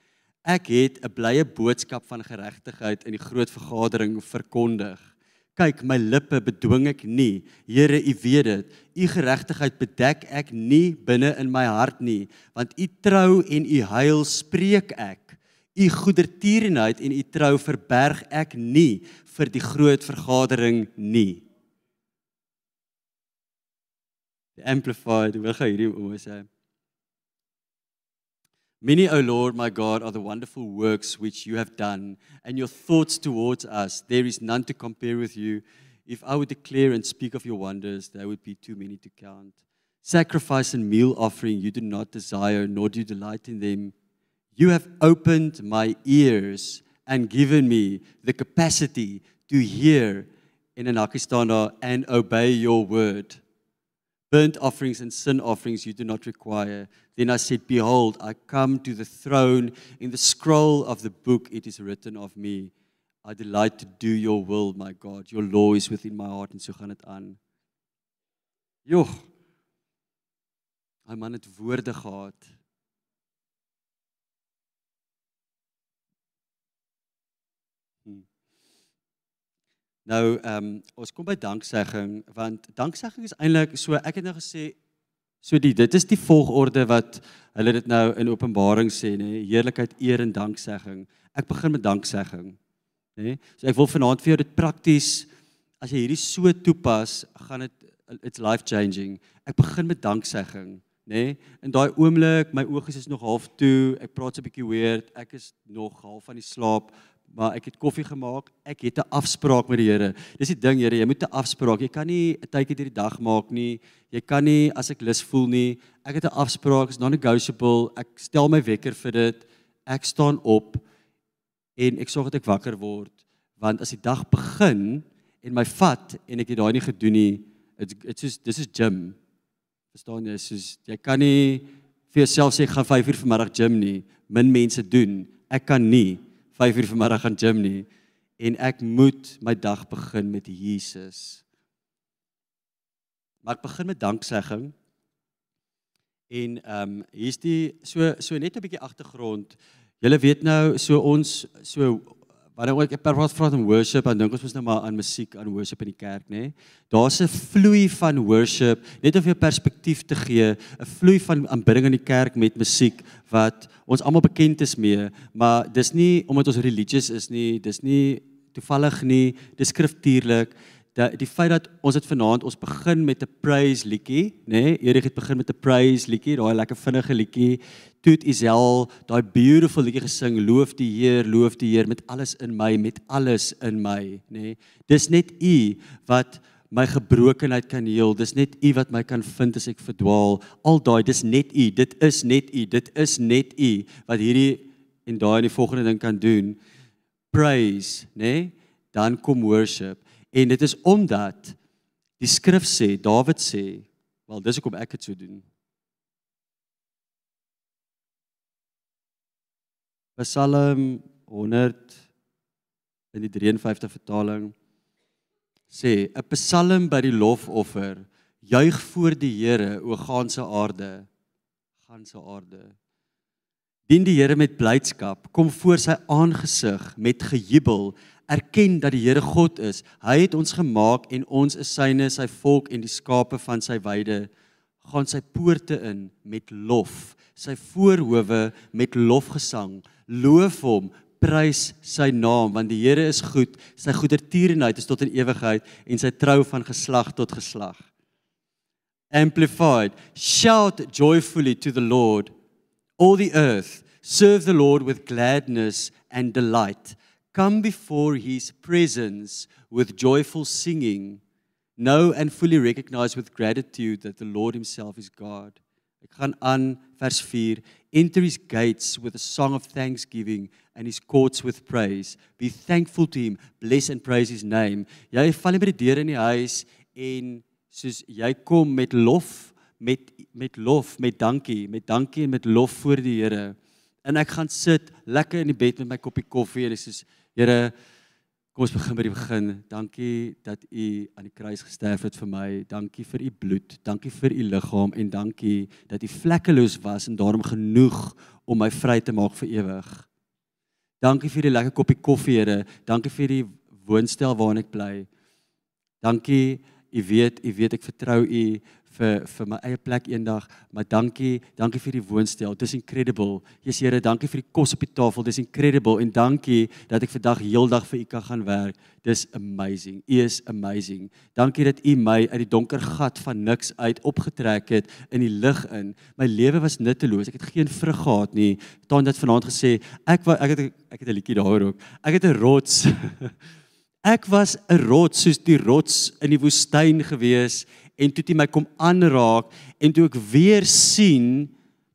Ek het 'n blye boodskap van geregtigheid in die groot vergadering verkondig. Kyk, my lippe bedwing ek nie. Here, U weet dit. U geregtigheid bedek ek nie binne in my hart nie, want U trou en U heil spreek ek. U goedertierenheid en U trou verberg ek nie vir die groot vergadering nie. The amplified, hoe gaan hierdie om sê? Many, O Lord, my God, are the wonderful works which you have done, and your thoughts towards us. There is none to compare with you. If I would declare and speak of your wonders, there would be too many to count. Sacrifice and meal offering you do not desire, nor do you delight in them. You have opened my ears and given me the capacity to hear in an Akistana and obey your word. Burnt offerings and sin offerings you do not require. Then I said, Behold, I come to the throne. In the scroll of the book it is written of me. I delight to do your will, my God. Your law is within my heart. En so gaan dit aan. Joh. Hy man het woorde gehad. Nou ehm um, ons kom by danksegging want danksegging is eintlik so ek het nou gesê so die dit is die volgorde wat hulle dit nou in Openbaring sê nê heerlikheid eer en danksegging. Ek begin met danksegging nê. So ek wil vanaand vir jou dit prakties as jy hierdie so toepas, gaan dit it's life changing. Ek begin met danksegging nê. In daai oomblik my oë is nog half toe. Ek praat so 'n bietjie weird. Ek is nog half van die slaap maar ek het koffie gemaak. Ek het 'n afspraak met die Here. Dis die ding, Here, jy moet 'n afspraak. Jy kan nie 'n tydjie hierdie dag maak nie. Jy kan nie as ek lus voel nie. Ek het 'n afspraak, is non-negotiable. Ek stel my wekker vir dit. Ek staan op en ek sorg dat ek wakker word, want as die dag begin en my vat en ek het daai nie gedoen nie, it's it's just this is gym. Verstaan jy? Soos jy kan nie vir jouself sê gaan 5 uur vanmiddag gym nie. Min mense doen. Ek kan nie 5 uur vanmiddag gaan gym nie en ek moet my dag begin met Jesus. Maar ek begin met danksegging. En ehm um, hier's die so so net 'n bietjie agtergrond. Julle weet nou so ons so wanneer ek praat van worship dan dink ons mos nou maar aan musiek, aan worship in die kerk, nê? Nee? Daar's 'n vloei van worship, net om jou perspektief te gee, 'n vloei van aanbidding in die kerk met musiek wat ons almal bekend is mee, maar dis nie omdat ons religious is nie, dis nie toevallig nie, dis skriftuurlik dat die feit dat ons dit vanaand ons begin met 'n praise liedjie, nê? Nee, Erik het begin met 'n praise liedjie, daai lekker vinnige liedjie. Toe het Isel daai beautiful liedjie gesing, loof die Heer, loof die Heer met alles in my, met alles in my, nê? Nee. Dis net U wat my gebrokenheid kan heel. Dis net U wat my kan vind as ek verdwaal. Al daai, dis net U. Dit is net U. Dit is net U wat hierdie en daai en die volgende ding kan doen. Praise, né? Nee? Dan kom worship. En dit is omdat die skrif sê, Dawid sê, wel dis hoekom ek dit so doen. Psalm 100 in die 53 vertaling sê 'n psalm by die lofoffer juig voor die Here o ganse aarde ganse aarde dien die Here met blydskap kom voor sy aangesig met gejubel erken dat die Here God is. Hy het ons gemaak en ons is syne sy volk en die skape van sy weide. Gaan sy poorte in met lof sy voorhoewe met lofgesang. Loof hom prys sy naam want die Here is goed. Sy goedertierenheid is tot in ewigheid en sy trou van geslag tot geslag. Amplified shout joyfully to the lord. All the earth serve the lord with gladness and delight come before his presence with joyful singing know and fully recognize with gratitude that the lord himself is god. Ek gaan aan vers 4 enter his gates with a song of thanksgiving and his courts with praise. Be thankful to him. Bless and praise his name. Jy val by die deur in die huis en soos jy kom met lof met met lof met dankie met dankie en met lof voor die Here. En ek gaan sit lekker in die bed met my koppie koffie en ek sê Here Kom ons begin by die begin. Dankie dat u aan die kruis gesterf het vir my. Dankie vir u bloed. Dankie vir u liggaam en dankie dat u vlekkeloos was en daarom genoeg om my vry te maak vir ewig. Dankie vir die lekker koppie koffie, Here. Dankie vir die woonstel waarin ek bly. Dankie, u weet, u weet ek vertrou u vir vir my eie plek eendag, maar dankie, dankie vir die woonstel. Dit is incredible. Jesus Here, dankie vir die kos op die tafel. Dit is incredible en dankie dat ek vandag heeldag vir U kan gaan werk. Dis amazing. U is amazing. Dankie dat U my uit die donker gat van niks uit opgetrek het in die lig in. My lewe was nutteloos. Ek het geen vrug gehad nie. Taan dit vanaand gesê, ek ek het ek het 'n liedjie daar ook. Ek het 'n rots. ek was 'n rots soos die rots in die woestyn gewees en toe dit my kom aanraak en toe ek weer sien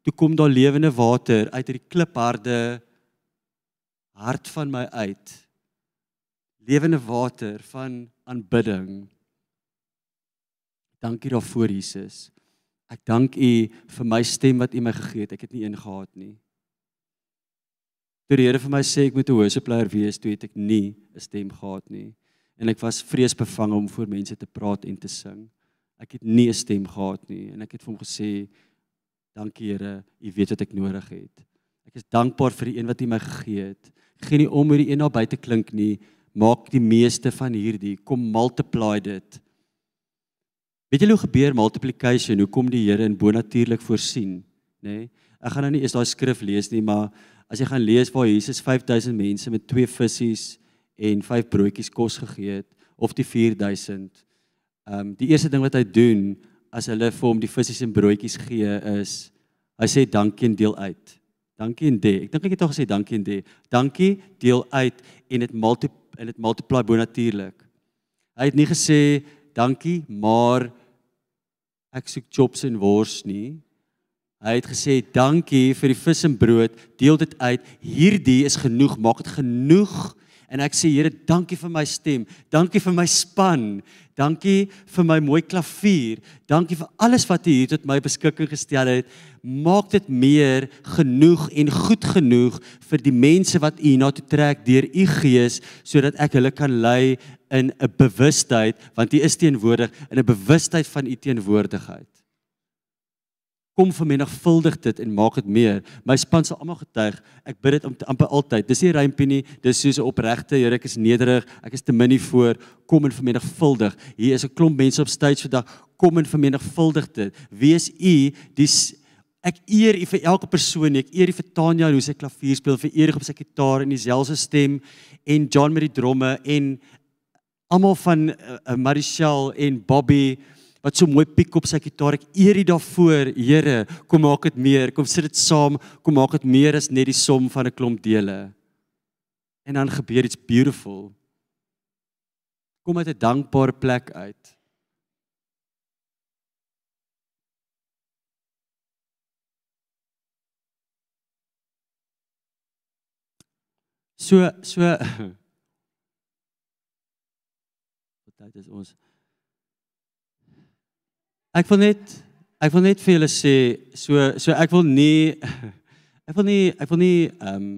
toe kom daar lewende water uit hierdie klipharde hart van my uit. Lewende water van aanbidding. Dankie daarvoor Jesus. Ek dank u vir my stem wat u my gegee het. Ek het nie een gehad nie. Toe die Here vir my sê ek moet 'n worshipper wees toe het ek nie 'n stem gehad nie. En ek was vreesbevange om voor mense te praat en te sing Ek het nie 'n stem gehad nie en ek het vir hom gesê dankie Here, U weet wat ek nodig het. Ek is dankbaar vir die een wat U my gegee het. Geen nie om hoe die een daar buite klink nie, maak die meeste van hierdie, kom multiply dit. Weet julle hoe gebeur multiplication? Hoe kom die Here in bonatuurlik voorsien, nê? Nee? Ek gaan nou nie eens daai skrif lees nie, maar as jy gaan lees waar Jesus 5000 mense met twee visse en vyf broodjies kos gegee het of die 4000 Ehm um, die eerste ding wat hy doen as hulle vir hom die visse en broodjies gee is hy sê dankie en deel uit. Dankie en deel. Ek dink ek het al gesê dankie en deel. Dankie, deel uit en dit multi en dit multiply bo natuurlik. Hy het nie gesê dankie, maar ek soek chops en wors nie. Hy het gesê dankie vir die vis en brood, deel dit uit. Hierdie is genoeg, maak dit genoeg. En ek sê Here, dankie vir my stem. Dankie vir my span. Dankie vir my mooi klavier. Dankie vir alles wat U hier tot my beskikking gestel het. Maak dit meer genoeg en goed genoeg vir die mense wat U na toe trek deur U Gees sodat ek hulle kan lei in 'n bewustheid want U is teenwoordig in 'n bewustheid van U teenwoordigheid kom vermenigvuldig dit en maak dit meer. My span sal almal getuig. Ek bid dit amper altyd. Dis nie rympie nie. Dis soos 'n opregte Here, ek is nederig. Ek is te min nie voor kom en vermenigvuldig. Hier is 'n klomp mense op stage vandag. Kom en vermenigvuldig dit. Wees u die ek eer u vir elke persoon. Ek eer u vir Tanya hoe sy klavier speel, vir Erik op sy gitaar en dieselfde stem en John met die dromme en almal van uh, Marichelle en Bobby wat so mooi piek op sy gitaar. Ek eer U daarvoor, Here. Kom maak dit meer. Kom sit dit saam. Kom maak dit meer as net die som van 'n klomp dele. En dan gebeur iets beautiful. Kom uit 'n dankbare plek uit. So so wat tyd is ons? Ek wil net ek wil net vir julle sê so so ek wil nie ek wil nie ek wil nie ehm um,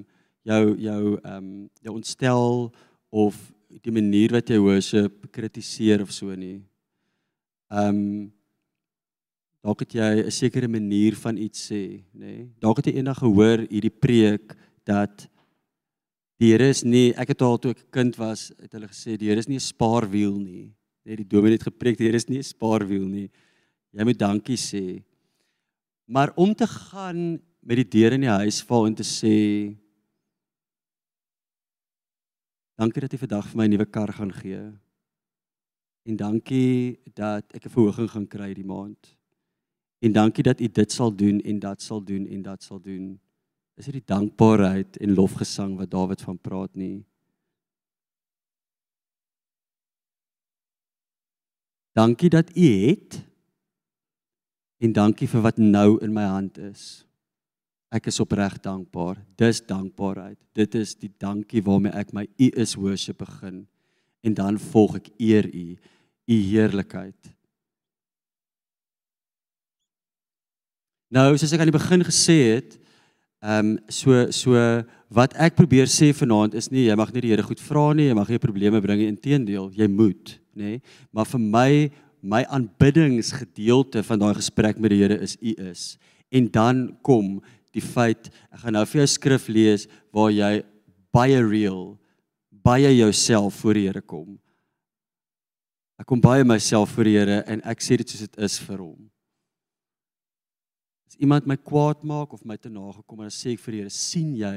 jou jou ehm um, jou ontstel of die manier wat jy worship kritiseer of so nie. Ehm um, dalk het jy 'n sekere manier van iets sê, nê? Nee? Dalk het jy eendag gehoor hierdie preek dat die Here is nie ek het al toe ek 'n kind was, het hulle gesê die Here is nie 'n spaarwiel nie. Net die dominee het gepreek die Here is nie 'n spaarwiel nie. Jy moet dankie sê. Maar om te gaan met die deur in die huis val en te sê Dankie dat jy vandag vir my 'n nuwe kar gaan gee. En dankie dat ek 'n verhoging gaan kry die maand. En dankie dat u dit sal doen en dat sal doen en dat sal doen. Is dit die dankbaarheid en lofgesang wat Dawid van praat nie? Dankie dat u het. En dankie vir wat nou in my hand is. Ek is opreg dankbaar. Dis dankbaarheid. Dit is die dankie waarmee ek my U is worship begin en dan volg ek eer U, U heerlikheid. Nou, soos ek aan die begin gesê het, ehm um, so so wat ek probeer sê vanaand is nie jy mag nie die Here goed vra nie, jy mag nie probleme bring nie, inteendeel, jy moet, nê? Nee? Maar vir my my aanbiddingsgedeelte van daai gesprek met die Here is U is. En dan kom die feit ek gaan nou vir jou skrif lees waar jy baie real baie jouself voor die Here kom. Ek kom baie myself voor die Here en ek sê dit soos dit is vir hom. As iemand my kwaad maak of my te nagekom en dan sê ek vir die Here, sien jy,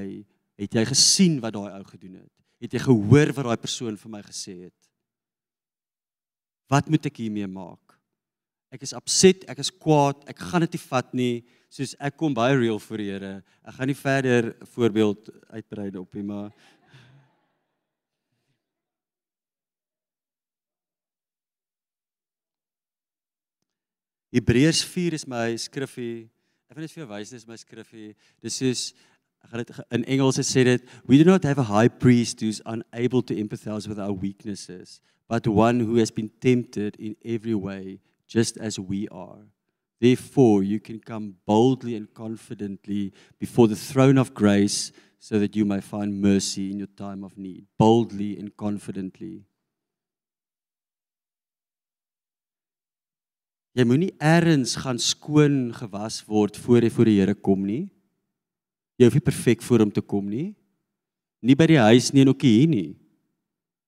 het jy gesien wat daai ou gedoen het? Het jy gehoor wat daai persoon vir my gesê het? Wat moet ek hiermee maak? Ek is upset, ek is kwaad, ek gaan dit nie vat nie soos ek kom baie real voor die Here. Ek gaan nie verder voorbeeld uitbrei op nie, maar Hebreërs 4 is my skrifgie. Ek wil net vir jou wys dis my skrifgie. Dis soos ek gaan dit in Engels sê dit we do not have a high priest who's unable to empathize with our weaknesses, but one who has been tempted in every way just as we are. Therefore, you can come boldly and confidently before the throne of grace so that you may find mercy in your time of need. Boldly and confidently. Jy moenie eers gaan skoon gewas word voor jy voor die Here kom nie. Jy hoef nie perfek voor hom te kom nie. Nie by die huis nie en ook hier nie.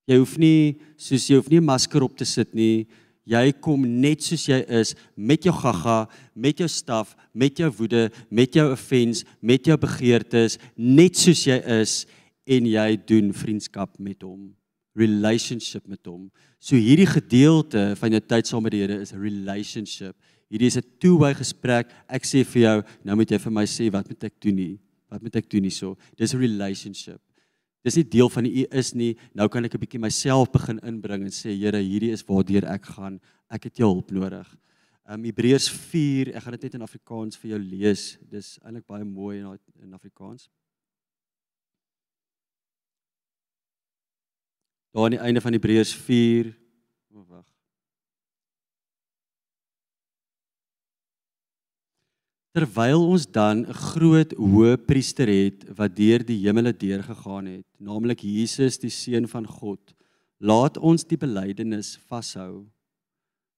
Jy hoef nie soos jy hoef nie 'n masker op te sit nie jy kom net soos jy is met jou gaga, met jou staf, met jou woede, met jou offense, met jou begeertes, net soos jy is en jy doen vriendskap met hom, relationship met hom. So hierdie gedeelte van jou tyd saam met die Here is relationship. Hierdie is 'n two-way gesprek. Ek sê vir jou, nou moet jy vir my sê wat moet ek doen nie? Wat moet ek doen hierso? Dis 'n relationship. Dis nie deel van u is nie. Nou kan ek 'n bietjie myself begin inbring en sê Here, hierdie is waartoe ek gaan. Ek het jou hulp nodig. Um Hebreërs 4, ek gaan dit net in Afrikaans vir jou lees. Dis eintlik baie mooi in in Afrikaans. Daar aan die einde van Hebreërs 4. O, oh, wag. Terwyl ons dan 'n groot hoë priester het wat deur die hemele deur gegaan het, naamlik Jesus die seun van God, laat ons die belydenis vashou.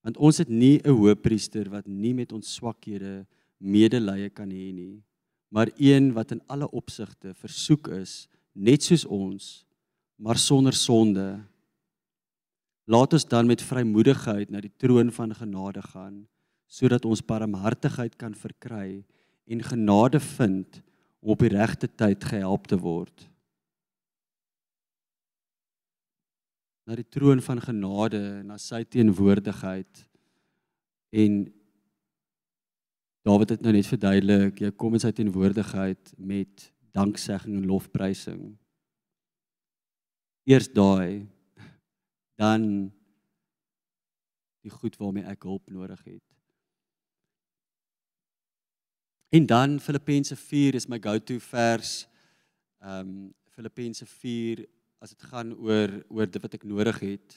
Want ons het nie 'n hoë priester wat nie met ons swakhede medelee kan hê nie, maar een wat in alle opsigte versoek is, net soos ons, maar sonder sonde. Laat ons dan met vrymoedigheid na die troon van genade gaan sodat ons barmhartigheid kan verkry en genade vind om op die regte tyd gehelp te word. Na die troon van genade, na sy teenwoordigheid en Dawid het nou net verduidelik, jy kom in sy teenwoordigheid met danksegging en lofprysing. Eers daai dan die goed waarmee ek hulp nodig het. En dan Filippense 4 is my go-to vers ehm um, Filippense 4 as dit gaan oor oor dit wat ek nodig het.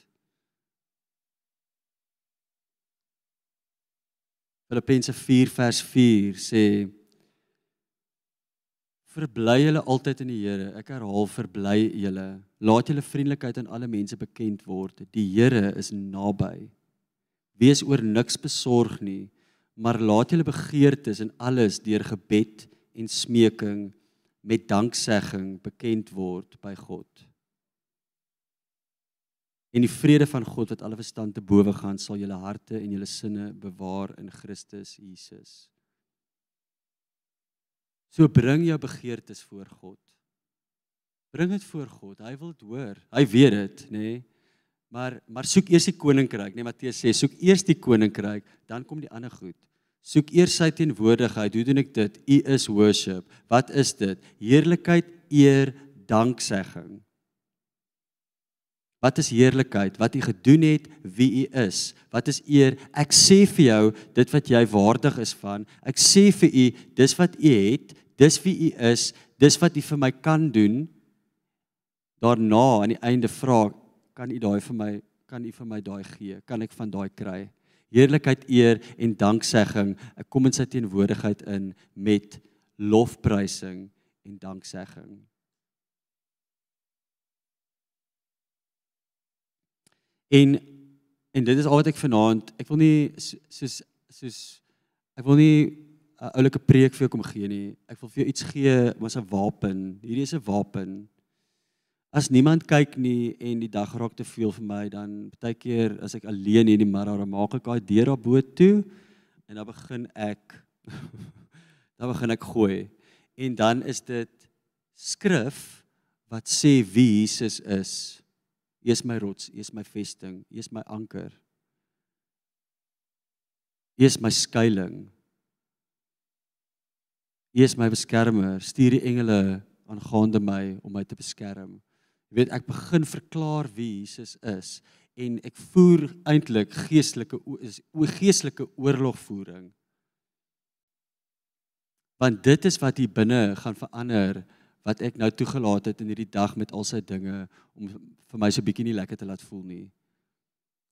Filippense 4 vers 4 sê Verbly julle altyd in die Here. Ek herhaal verbly julle. Laat julle vriendelikheid aan alle mense bekend word. Die Here is naby. Wees oor niks besorg nie, maar laat julle begeertes in alles deur gebed en smeking met danksegging bekend word by God. En die vrede van God wat alle verstand te bowe gaan, sal julle harte en julle sinne bewaar in Christus Jesus. So bring jou begeertes voor God. Bring dit voor God. Hy wil dit hoor. Hy weet dit, nê? Nee? Maar maar soek eers die koninkryk, nee Matteus sê, soek eers die koninkryk, dan kom die ander goed. Soek eers sy teenwoordigheid. Hoe doen ek dit? U is worship. Wat is dit? Heerlikheid, eer, danksegging. Wat is heerlikheid? Wat u gedoen het, wie u is. Wat is eer? Ek sê vir jou dit wat jy waardig is van. Ek sê vir u dis wat u het, dis wie u is, dis wat u vir my kan doen. Daarna aan die einde vra, kan u daai vir my, kan u vir my daai gee? Kan ek van daai kry? heerlikheid, eer en danksegging. Ek kom in sy teenwoordigheid in met lofprysing en danksegging. En en dit is al wat ek vanaand, ek wil nie soos soos ek wil nie 'n oulike preek vir jou kom gee nie. Ek wil vir jou iets gee, maar 'n wapen. Hierdie is 'n wapen. As niemand kyk nie en die dag raak te veel vir my, dan baie keer as ek alleen hier in die middag, dan maak ek daai deur op boot toe en dan begin ek dan begin ek gooi. En dan is dit skrif wat sê wie Jesus is. Hy is my rots, hy is my vesting, hy is my anker. Hy is my skuilings. Hy is my beskermer. Stuur die engele aangaande my om my te beskerm. Jy weet ek begin verklaar wie Jesus is en ek voer eintlik geestelike is geestelike oorlogvoering. Want dit is wat hier binne gaan verander wat ek nou toegelaat het in hierdie dag met al sy dinge om vir my so bietjie nie lekker te laat voel nie.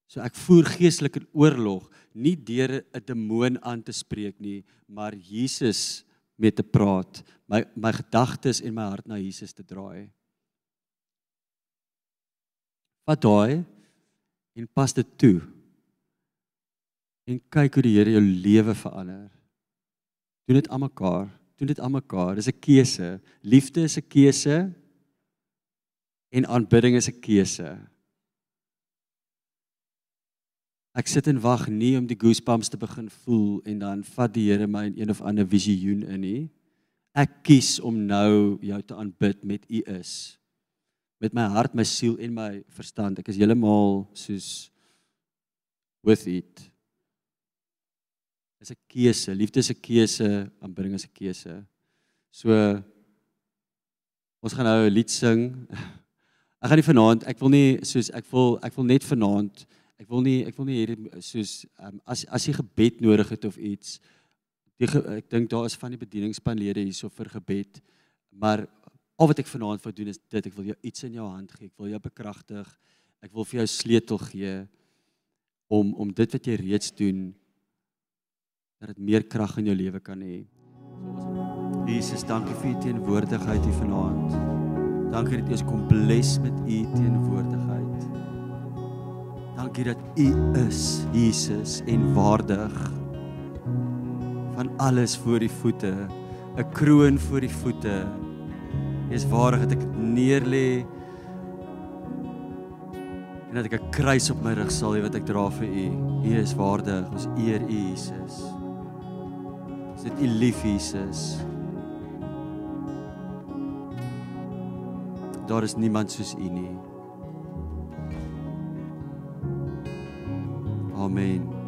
So ek voer geestelike oorlog nie deur 'n demoon aan te spreek nie, maar Jesus mee te praat, my my gedagtes en my hart na Jesus te draai. Vat daai en pas dit toe. En kyk hoe die Here jou lewe verander. Doen dit aan mekaar. Doen dit aan mekaar. Dis 'n keuse. Liefde is 'n keuse en aanbidding is 'n keuse. Ek sit en wag nie om die goosebumps te begin voel en dan vat die Here my in een of ander visioen in nie. Ek kies om nou jou te aanbid met U is met my hart, my siel en my verstand. Ek is heeltemal soos with it. Dis 'n keuse. Liefde is 'n keuse, aanbidding is 'n keuse. So ons gaan nou 'n lied sing. Ek gaan nie vanaand, ek wil nie soos ek wil ek wil net vanaand ek wil nie ek wil nie hierdie soos um, as as jy gebed nodig het of iets die, ek dink daar is van die bedieningspanlede hierso vir gebed maar Al wat ek vanaand wil doen is dit, ek wil jou iets in jou hand gee. Ek wil jou bekragtig. Ek wil vir jou sleutel gee om om dit wat jy reeds doen dat dit meer krag in jou lewe kan hê. Jesus, dankie vir u teenwoordigheid hier vanaand. Dankie dat u ons kom bless met u teenwoordigheid. Dankie dat u is Jesus en waardig van alles voor die voete, 'n kroon voor die voete. Jy is waardig dat ek neer lê en dat ek 'n kruis op my rug sal hê wat ek dra vir U. U is waardig. Ons eer U Jesus. Ons het U lief Jesus. Daar is niemand soos U nie. Amen.